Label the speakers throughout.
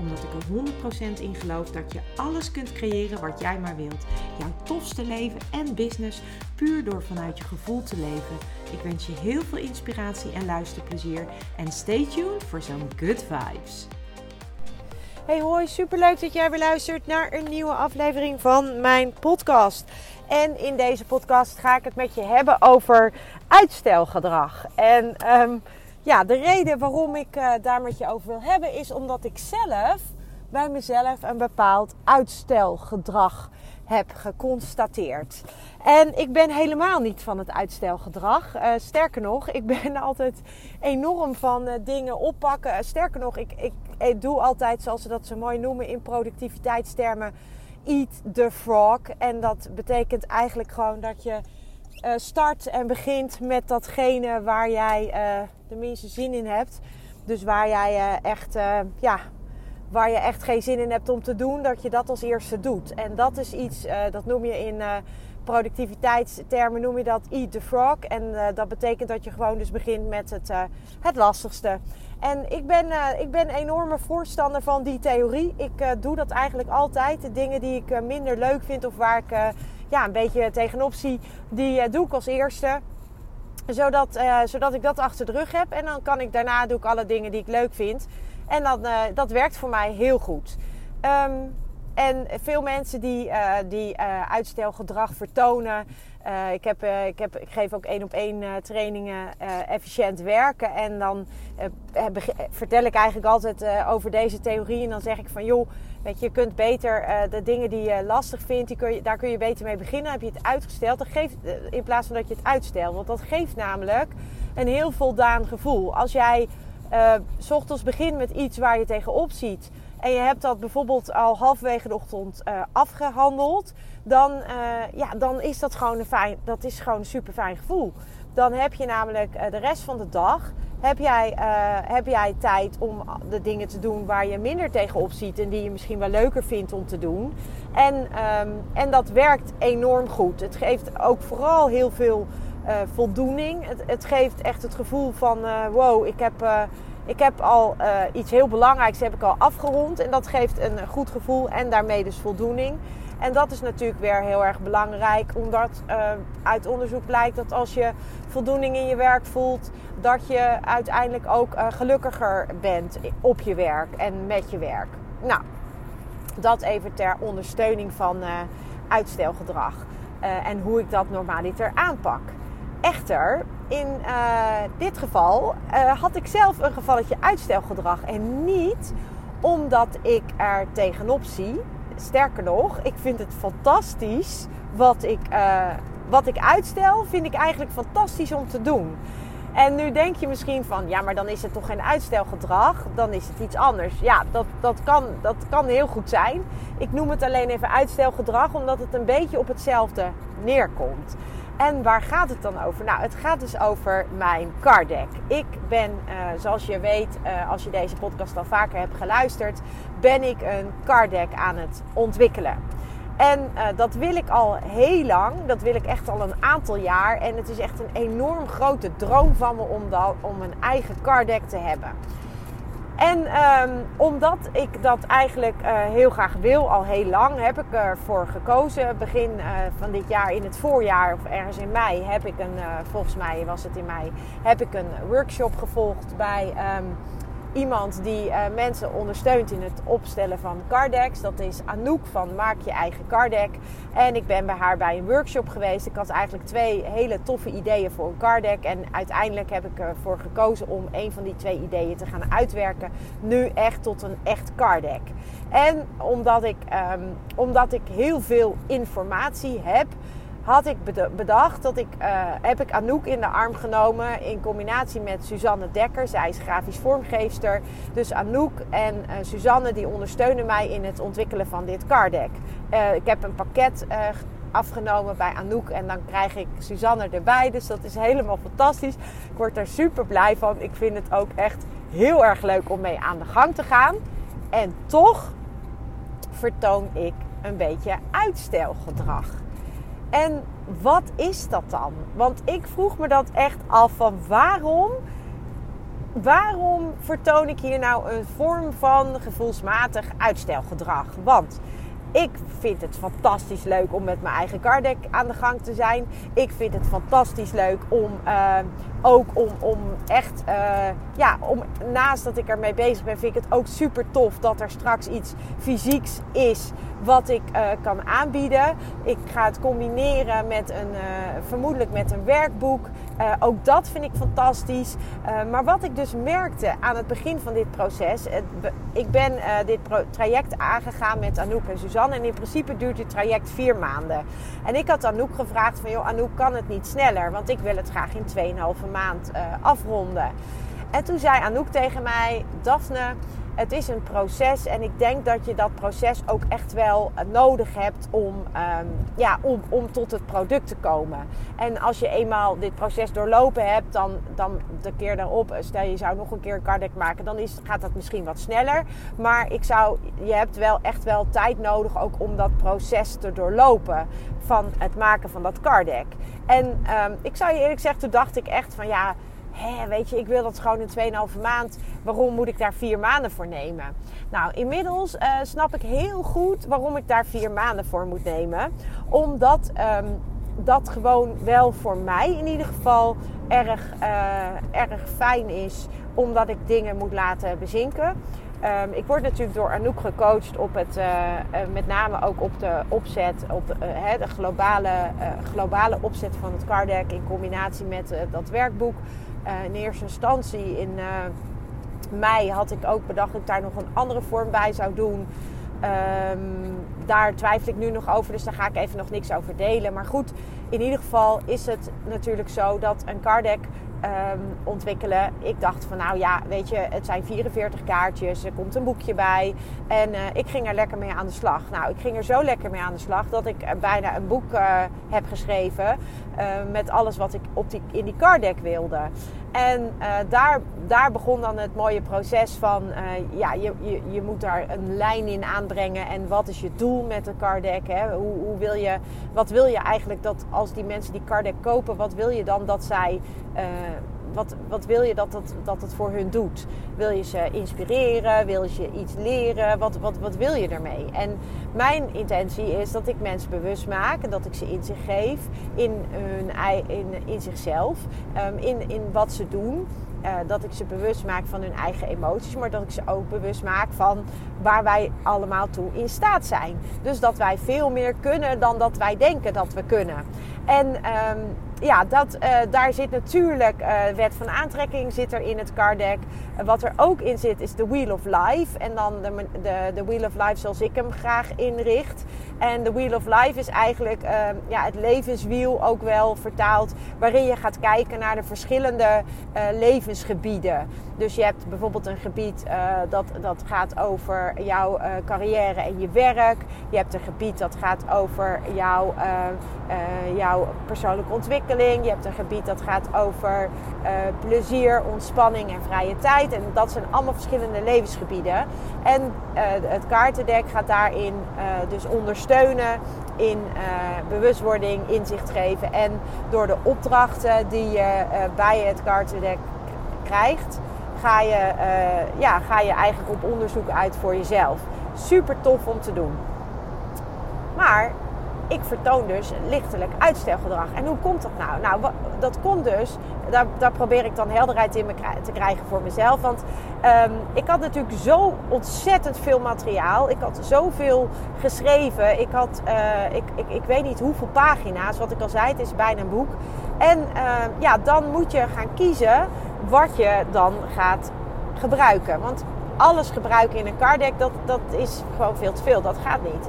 Speaker 1: Omdat ik er 100% in geloof dat je alles kunt creëren wat jij maar wilt. Jouw tofste leven en business puur door vanuit je gevoel te leven. Ik wens je heel veel inspiratie en luisterplezier. En stay tuned voor zo'n good vibes.
Speaker 2: Hey hoi, superleuk dat jij weer luistert naar een nieuwe aflevering van mijn podcast. En in deze podcast ga ik het met je hebben over uitstelgedrag. En ehm, ja, de reden waarom ik uh, daar met je over wil hebben is omdat ik zelf bij mezelf een bepaald uitstelgedrag heb geconstateerd. En ik ben helemaal niet van het uitstelgedrag. Uh, sterker nog, ik ben altijd enorm van uh, dingen oppakken. Sterker nog, ik, ik, ik, doe altijd, zoals ze dat zo mooi noemen in productiviteitstermen, eat the frog. En dat betekent eigenlijk gewoon dat je start en begint met datgene waar jij de minste zin in hebt. Dus waar jij echt ja, waar je echt geen zin in hebt om te doen, dat je dat als eerste doet. En dat is iets, dat noem je in productiviteitstermen, noem je dat eat the frog. En dat betekent dat je gewoon dus begint met het, het lastigste. En ik ben, ik ben enorme voorstander van die theorie. Ik doe dat eigenlijk altijd. De dingen die ik minder leuk vind of waar ik ja, een beetje tegenop zie, die doe ik als eerste zodat, zodat ik dat achter de rug heb. En dan kan ik daarna doe ik alle dingen die ik leuk vind. En dan, uh, dat werkt voor mij heel goed. Um, en veel mensen die, uh, die uh, uitstelgedrag vertonen. ik, heb, ik, heb, ik geef ook één op één trainingen efficiënt werken. En dan vertel ik eigenlijk altijd over deze theorie. En dan zeg ik van joh, weet je, je kunt beter de dingen die je lastig vindt, die kun je, daar kun je beter mee beginnen. Heb je het uitgesteld, dan geeft, in plaats van dat je het uitstelt. Want dat geeft namelijk een heel voldaan gevoel. Als jij s ochtends begint met iets waar je tegenop ziet. En je hebt dat bijvoorbeeld al halverwege de ochtend uh, afgehandeld. Dan, uh, ja, dan is dat gewoon een fijn, dat is gewoon een super fijn gevoel. Dan heb je namelijk de rest van de dag heb jij, heb jij tijd om de dingen te doen waar je minder tegenop ziet en die je misschien wel leuker vindt om te doen. En, um, en dat werkt enorm goed. Het geeft ook vooral heel veel voldoening. Het, het, geeft echt het gevoel van wow, ik heb, ik heb al iets heel belangrijks heb ik al afgerond. En dat geeft een goed gevoel en daarmee dus voldoening. En dat is natuurlijk weer heel erg belangrijk, omdat uit onderzoek blijkt dat als je voldoening in je werk voelt, dat je uiteindelijk ook gelukkiger bent op je werk en met je werk. Nou, dat even ter ondersteuning van uitstelgedrag. en hoe ik dat normaliter aanpak. Echter, in uh, dit geval uh, had ik zelf een gevalletje uitstelgedrag. En niet omdat ik er tegenop zie. Sterker nog, ik vind het fantastisch wat ik, uh, wat ik uitstel. Vind ik eigenlijk fantastisch om te doen. En nu denk je misschien van, ja, maar dan is het toch geen uitstelgedrag, dan is het iets anders. Ja, dat, dat, kan, dat kan heel goed zijn. Ik noem het alleen even uitstelgedrag, omdat het een beetje op hetzelfde neerkomt. En waar gaat het dan over? Nou, het gaat dus over mijn card deck. Ik ben, uh, zoals je weet, uh, als je deze podcast al vaker hebt geluisterd, ben ik een card deck aan het ontwikkelen. En uh, dat wil ik al heel lang. Dat wil ik echt al een aantal jaar. En het is echt een enorm grote droom van me om, dat, om een eigen card deck te hebben. En um, omdat ik dat eigenlijk uh, heel graag wil, al heel lang, heb ik ervoor gekozen. Begin uh, van dit jaar, in het voorjaar of ergens in mei, heb ik een, uh, volgens mij was het in mei, heb ik een workshop gevolgd bij um, iemand die uh, mensen ondersteunt in het opstellen van cardecks. Dat is Anouk van Maak je eigen cardek. En ik ben bij haar bij een workshop geweest. Ik had eigenlijk twee hele toffe ideeën voor een cardek. En uiteindelijk heb ik ervoor gekozen om een van die twee ideeën te gaan uitwerken. Nu echt tot een echt cardek. En omdat ik, um, omdat ik heel veel informatie heb had ik bedacht dat ik, uh, heb ik Anouk in de arm genomen in combinatie met Suzanne Dekker. Zij is grafisch vormgeefster. Dus Anouk en uh, Suzanne die ondersteunen mij in het ontwikkelen van dit card deck. Uh, ik heb een pakket afgenomen bij Anouk. En dan krijg ik Suzanne erbij. Dus dat is helemaal fantastisch. Ik word daar super blij van. Ik vind het ook echt heel erg leuk om mee aan de gang te gaan. En toch vertoon ik een beetje uitstelgedrag. En wat is dat dan? Want ik vroeg me dat echt af van waarom waarom vertoon ik hier nou een vorm van gevoelsmatig uitstelgedrag? Want ik vind het fantastisch leuk om met mijn eigen cardek aan de gang te zijn. Ik vind het fantastisch leuk om uh, ook om, om echt, uh, ja, om, naast dat ik ermee bezig ben, vind ik het ook super tof dat er straks iets fysieks is wat ik uh, kan aanbieden. Ik ga het combineren met een, vermoedelijk met een werkboek. ook dat vind ik fantastisch. maar wat ik dus merkte aan het begin van dit proces, ik ben dit traject aangegaan met Anouk en Suzanne. En in principe duurt dit traject vier maanden. En ik had Anouk gevraagd van, joh Anouk, kan het niet sneller? Want ik wil het graag in 2,5 maand uh, afronden. En toen zei Anouk tegen mij, Daphne, het is een proces en ik denk dat je dat proces ook echt wel nodig hebt om, um, ja, om, om tot het product te komen. En als je eenmaal dit proces doorlopen hebt, dan, dan de keer daarop, stel je zou nog een keer een cardec maken, dan is, gaat dat misschien wat sneller. Maar ik zou, je hebt wel echt wel tijd nodig ook om dat proces te doorlopen van het maken van dat cardec. En um, ik zou je eerlijk zeggen, toen dacht ik echt van ja Hé, weet je, ik wil dat gewoon in 2,5 maand. Waarom moet ik daar vier maanden voor nemen? Nou, inmiddels uh, snap ik heel goed waarom ik daar vier maanden voor moet nemen. Omdat um, dat gewoon wel voor mij in ieder geval erg, uh, erg fijn is. Omdat ik dingen moet laten bezinken. Um, ik word natuurlijk door Anouk gecoacht op het, uh, met name ook op de opzet, op de, de globale, globale opzet van het card deck in combinatie met dat werkboek. Uh, in eerste instantie in uh, mei had ik ook bedacht dat ik daar nog een andere vorm bij zou doen. Um, daar twijfel ik nu nog over, dus daar ga ik even nog niks over delen. Maar goed, in ieder geval is het natuurlijk zo dat een card deck um, ontwikkelen. Ik dacht van nou ja, weet je, het zijn 44 kaartjes, er komt een boekje bij. En uh, ik ging er lekker mee aan de slag. Nou, ik ging er zo lekker mee aan de slag dat ik bijna een boek uh, heb geschreven. Met alles wat ik op die, in die card deck wilde. En daar, daar begon dan het mooie proces van, ja, je, je, je moet daar een lijn in aanbrengen. En wat is je doel met een card deck? Hè? Hoe, hoe wil je, wat wil je eigenlijk dat als die mensen die card deck kopen, wat wil je dan dat zij wat, wat wil je dat, dat, dat het voor hun doet? Wil je ze inspireren? Wil je iets leren? Wat, wat, wat wil je ermee? En mijn intentie is dat ik mensen bewust maak en dat ik ze inzicht geef in, hun, in, in zichzelf, um, in, in wat ze doen. Uh, dat ik ze bewust maak van hun eigen emoties, maar dat ik ze ook bewust maak van waar wij allemaal toe in staat zijn. Dus dat wij veel meer kunnen dan dat wij denken dat we kunnen. En um, ja, dat, uh, daar zit natuurlijk uh, wet van aantrekking zit er in het card deck. Wat er ook in zit is de Wheel of Life. En dan de, de, de Wheel of Life zoals ik hem graag inricht. En de Wheel of Life is eigenlijk ehm, ja, het levenswiel ook wel vertaald. Waarin je gaat kijken naar de verschillende levensgebieden. Dus je hebt bijvoorbeeld een gebied dat, dat gaat over jouw carrière en je werk. Je hebt een gebied dat gaat over jouw, jouw persoonlijke ontwikkeling je hebt een gebied dat gaat over uh, plezier, ontspanning en vrije tijd. En dat zijn allemaal verschillende levensgebieden. En uh, het kaartendek gaat daarin uh, dus ondersteunen in bewustwording, inzicht geven. En door de opdrachten die je bij het kaartendek krijgt, ga je, ja, ga je eigenlijk op onderzoek uit voor jezelf. Super tof om te doen. Maar ik vertoon dus lichtelijk uitstelgedrag. En hoe komt dat nou? Nou, dat komt dus, daar, daar probeer ik dan helderheid in te krijgen voor mezelf. Want um, ik had natuurlijk zo ontzettend veel materiaal. Ik had zoveel geschreven. Ik had, uh, ik, ik, ik weet niet hoeveel pagina's. Wat ik al zei, het is bijna een boek. En uh, ja, dan moet je gaan kiezen wat je dan gaat gebruiken. Want alles gebruiken in een card deck, dat, dat is gewoon veel te veel. Dat gaat niet.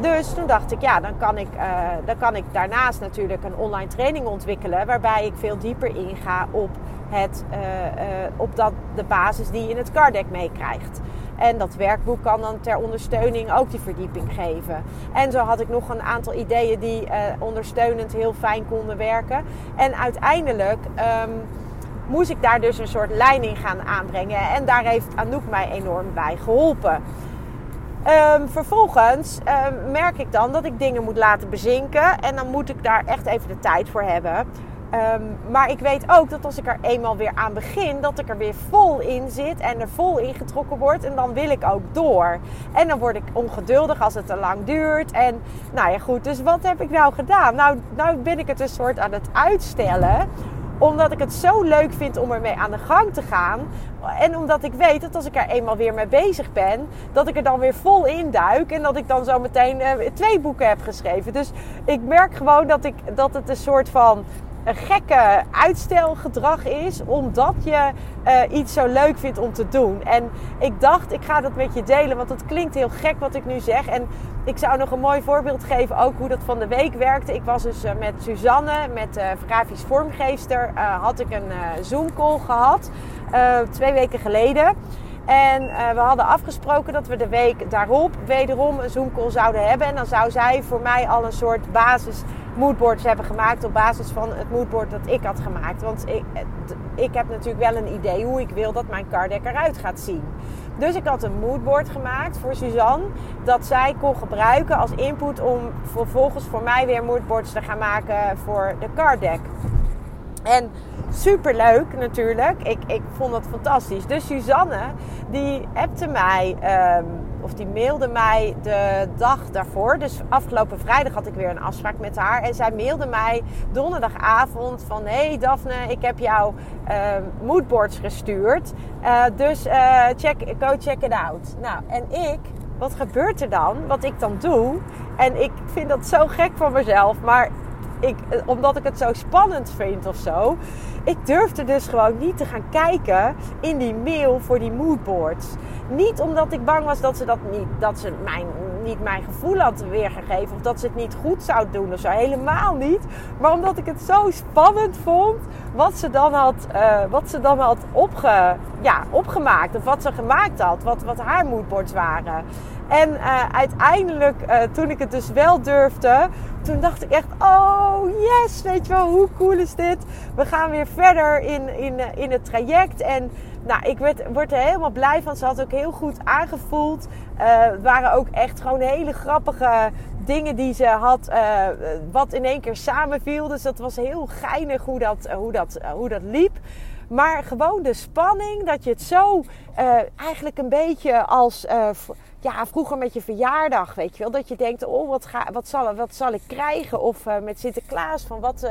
Speaker 2: Dus toen dacht ik, ja, dan kan ik, uh, dan kan ik daarnaast natuurlijk een online training ontwikkelen. Waarbij ik veel dieper inga op, het, uh, uh, op dat, de basis die je in het card deck meekrijgt. En dat werkboek kan dan ter ondersteuning ook die verdieping geven. En zo had ik nog een aantal ideeën die ondersteunend heel fijn konden werken. En uiteindelijk. Um, moest ik daar dus een soort in gaan aanbrengen. En daar heeft Anouk mij enorm bij geholpen. Um, vervolgens um, merk ik dan dat ik dingen moet laten bezinken. En dan moet ik daar echt even de tijd voor hebben. Um, maar ik weet ook dat als ik er eenmaal weer aan begin, dat ik er weer vol in zit en er vol in getrokken word. En dan wil ik ook door. En dan word ik ongeduldig als het te lang duurt. En nou ja, goed. Dus wat heb ik nou gedaan? Nou, nou ben ik het een soort aan het uitstellen omdat ik het zo leuk vind om ermee aan de gang te gaan. En omdat ik weet dat als ik er eenmaal weer mee bezig ben, dat ik er dan weer vol in duik. En dat ik dan zo meteen uh, twee boeken heb geschreven. Dus ik merk gewoon dat, ik, dat het een soort van een gekke uitstelgedrag is, omdat je uh, iets zo leuk vindt om te doen. En ik dacht, ik ga dat met je delen, want het klinkt heel gek wat ik nu zeg. En ik zou nog een mooi voorbeeld geven, ook hoe dat van de week werkte. Ik was dus uh, met Suzanne, met uh, grafisch vormgeefster, had ik een Zoom call gehad, twee weken geleden. En we hadden afgesproken dat we de week daarop wederom een Zoom call zouden hebben. En dan zou zij voor mij al een soort basis moodboards hebben gemaakt op basis van het moodboard dat ik had gemaakt. Want ik, ik heb natuurlijk wel een idee hoe ik wil dat mijn card deck eruit gaat zien. Dus ik had een moodboard gemaakt voor Suzanne. Dat zij kon gebruiken als input om vervolgens voor mij weer moodboards te gaan maken voor de card deck. En super leuk natuurlijk. Ik, ik vond dat fantastisch. Dus Suzanne, die appte mij, um, of die mailde mij de dag daarvoor. Dus afgelopen vrijdag had ik weer een afspraak met haar. En zij mailde mij donderdagavond van... Hey Daphne, ik heb jou um, moodboards gestuurd. Uh, dus uh, check, go check it out. Nou, en ik... Wat gebeurt er dan? Wat ik dan doe. En ik vind dat zo gek van mezelf. Maar ik, omdat ik het zo spannend vind of zo. Ik durfde dus gewoon niet te gaan kijken in die mail voor die moodboards. Niet omdat ik bang was dat ze dat niet, dat ze mijn, niet mijn gevoel had weergegeven. Of dat ze het niet goed zou doen of zo. Helemaal niet. Maar omdat ik het zo spannend vond wat ze dan had, uh, wat ze dan had opge, ja, opgemaakt. Of wat ze gemaakt had. Wat, wat haar moodboards waren. En uh, uiteindelijk, uh, toen ik het dus wel durfde, toen dacht ik echt, oh yes, weet je wel, hoe cool is dit? We gaan weer verder in, in, in het traject. En nou, ik werd, word er helemaal blij van. Ze had ook heel goed aangevoeld. Het waren ook echt gewoon hele grappige dingen die ze had, wat in één keer samenviel. Dus dat was heel geinig hoe dat, hoe dat, hoe dat liep. Maar gewoon de spanning dat je het zo uh, eigenlijk een beetje als uh, ja, vroeger met je verjaardag, weet je wel. Dat je denkt, oh, wat, ga, wat, zal, wat zal ik krijgen? Of uh, met Sinterklaas, van wat,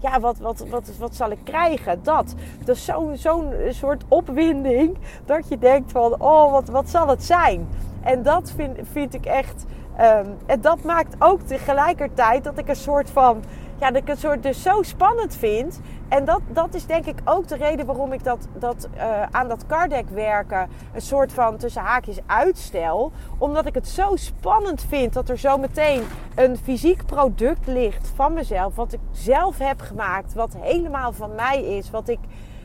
Speaker 2: ja, wat, wat, wat, wat zal ik krijgen? Dat. Dus zo'n zo'n soort opwinding dat je denkt van, oh, wat, wat zal het zijn? En dat vind, vind ik echt... Um, en dat maakt ook tegelijkertijd dat ik een soort van ja, dat ik het soort dus zo spannend vind. En dat, dat is denk ik ook de reden waarom ik dat, dat, uh, aan dat cardek werken een soort van tussen haakjes uitstel. Omdat ik het zo spannend vind dat er zo meteen een fysiek product ligt van mezelf. Wat ik zelf heb gemaakt. Wat helemaal van mij is. Wat ik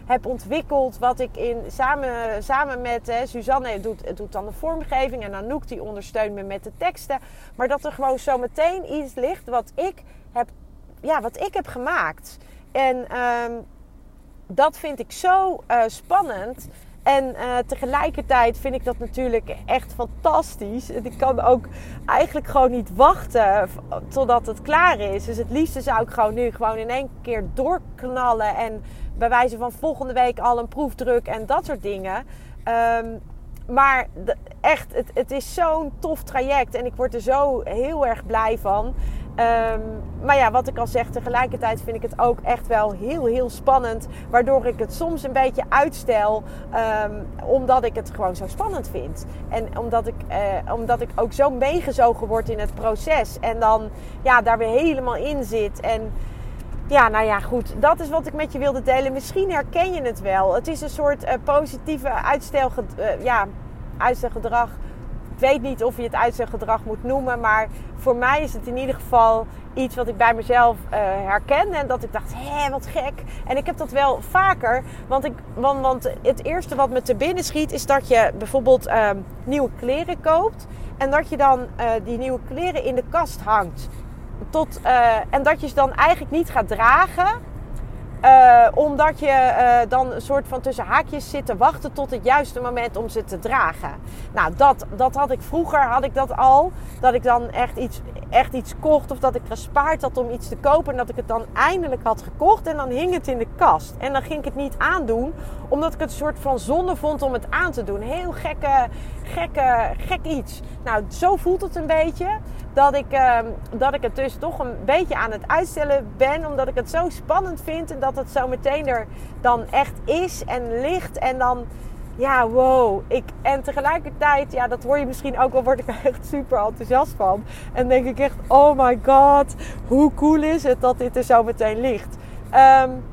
Speaker 2: heb ontwikkeld. Wat ik in, samen, samen met hè, Suzanne doet, doet dan de vormgeving. En Anouk die ondersteunt me met de teksten. Maar dat er gewoon zo meteen iets ligt wat ik heb ja, wat ik heb gemaakt. En um, dat vind ik zo uh, spannend. En uh, tegelijkertijd vind ik dat natuurlijk echt fantastisch. Ik kan ook eigenlijk gewoon niet wachten totdat het klaar is. Dus het liefste zou ik gewoon nu gewoon in één keer doorknallen. En bij wijze van volgende week al een proefdruk en dat soort dingen. Um, maar echt, het, het is zo'n tof traject. En ik word er zo heel erg blij van. Um, maar ja, wat ik al zeg, tegelijkertijd vind ik het ook echt wel heel, heel spannend. Waardoor ik het soms een beetje uitstel. Um, omdat ik het gewoon zo spannend vind. En omdat ik, uh, omdat ik ook zo meegezogen word in het proces. En dan ja, daar weer helemaal in zit. En ja, nou ja, goed. Dat is wat ik met je wilde delen. Misschien herken je het wel. Het is een soort uh, positieve uitstel, uh, ja, uitstelgedrag weet niet of je het uitstelgedrag moet noemen, maar voor mij is het in ieder geval iets wat ik bij mezelf uh, herken. En dat ik dacht, hé, wat gek. En ik heb dat wel vaker. Want, ik, want, want het eerste wat me te binnen schiet is dat je bijvoorbeeld uh, nieuwe kleren koopt. En dat je dan uh, die nieuwe kleren in de kast hangt. Tot, uh, en dat je ze dan eigenlijk niet gaat dragen. Uh, omdat je uh, dan een soort van tussen haakjes zit te wachten tot het juiste moment om ze te dragen. Nou, dat, dat had ik vroeger, had ik dat al. Dat ik dan echt iets, echt iets kocht of dat ik gespaard had om iets te kopen. En dat ik het dan eindelijk had gekocht en dan hing het in de kast. En dan ging ik het niet aandoen, omdat ik het een soort van zonde vond om het aan te doen. Heel gekke, gekke, gek iets. Nou, zo voelt het een beetje. Dat ik, uh, dat ik het dus toch een beetje aan het uitstellen ben. Omdat ik het zo spannend vind. En dat het zo meteen er dan echt is en ligt. En dan, ja, wow. Ik, en tegelijkertijd, ja, dat hoor je misschien ook wel, word ik er echt super enthousiast van. En denk ik echt, oh my god, hoe cool is het dat dit er zo meteen ligt. Um,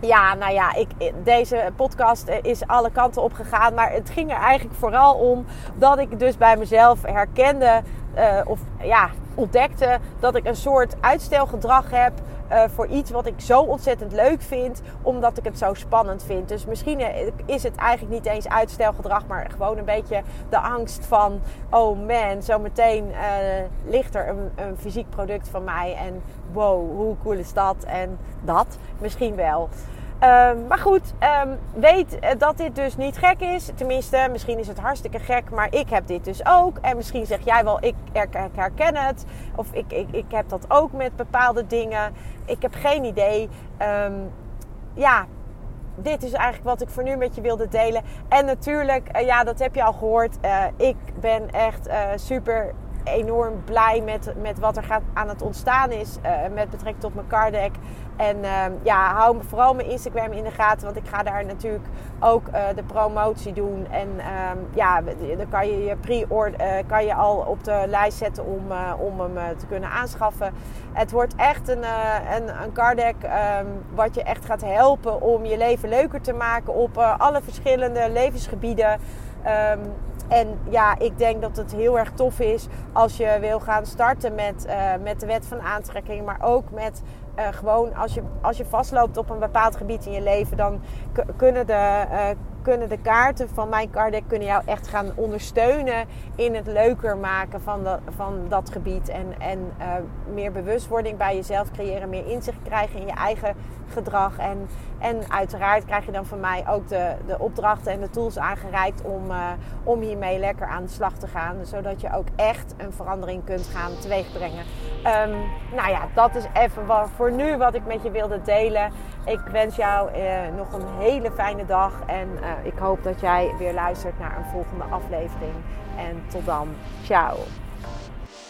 Speaker 2: ja, nou ja, ik, deze podcast is alle kanten op gegaan. Maar het ging er eigenlijk vooral om dat ik dus bij mezelf herkende, uh, of ja, ontdekte dat ik een soort uitstelgedrag heb uh, voor iets wat ik zo ontzettend leuk vind, omdat ik het zo spannend vind. Dus misschien is het eigenlijk niet eens uitstelgedrag, maar gewoon een beetje de angst van: oh man, zometeen uh, ligt er een, een fysiek product van mij en wow, hoe cool is dat? En dat misschien wel. Um, maar goed, um, weet dat dit dus niet gek is. Tenminste, misschien is het hartstikke gek, maar ik heb dit dus ook. En misschien zeg jij wel, ik herken het. Of ik, ik, ik heb dat ook met bepaalde dingen. Ik heb geen idee. Um, ja, dit is eigenlijk wat ik voor nu met je wilde delen. En natuurlijk, uh, ja, dat heb je al gehoord. Uh, ik ben echt super enorm blij met, met wat er gaat, aan het ontstaan is met betrekking tot mijn card deck. En uh, ja, hou vooral mijn Instagram in de gaten, want ik ga daar natuurlijk ook uh, de promotie doen. En um, ja, dan kan je je pre-order uh, kan je al op de lijst zetten om, om hem te kunnen aanschaffen. Het wordt echt een, een, een card deck um, wat je echt gaat helpen om je leven leuker te maken op alle verschillende levensgebieden. Um, en ja, ik denk dat het heel erg tof is als je wil gaan starten met, met de wet van aantrekking, maar ook met uh, gewoon als je, als je vastloopt op een bepaald gebied in je leven, dan kunnen de, uh, kunnen de kaarten van mijn card kunnen jou echt gaan ondersteunen in het leuker maken van, van dat gebied. En, en meer bewustwording bij jezelf creëren, meer inzicht krijgen in je eigen gedrag. En, en uiteraard krijg je dan van mij ook de, de opdrachten en de tools aangereikt om, uh, om hiermee lekker aan de slag te gaan. Zodat je ook echt een verandering kunt gaan teweegbrengen. Um, nou ja, dat is even wat, voor nu wat ik met je wilde delen. Ik wens jou uh, nog een hele fijne dag. En uh, ik hoop dat jij weer luistert naar een volgende aflevering. En tot dan. Ciao.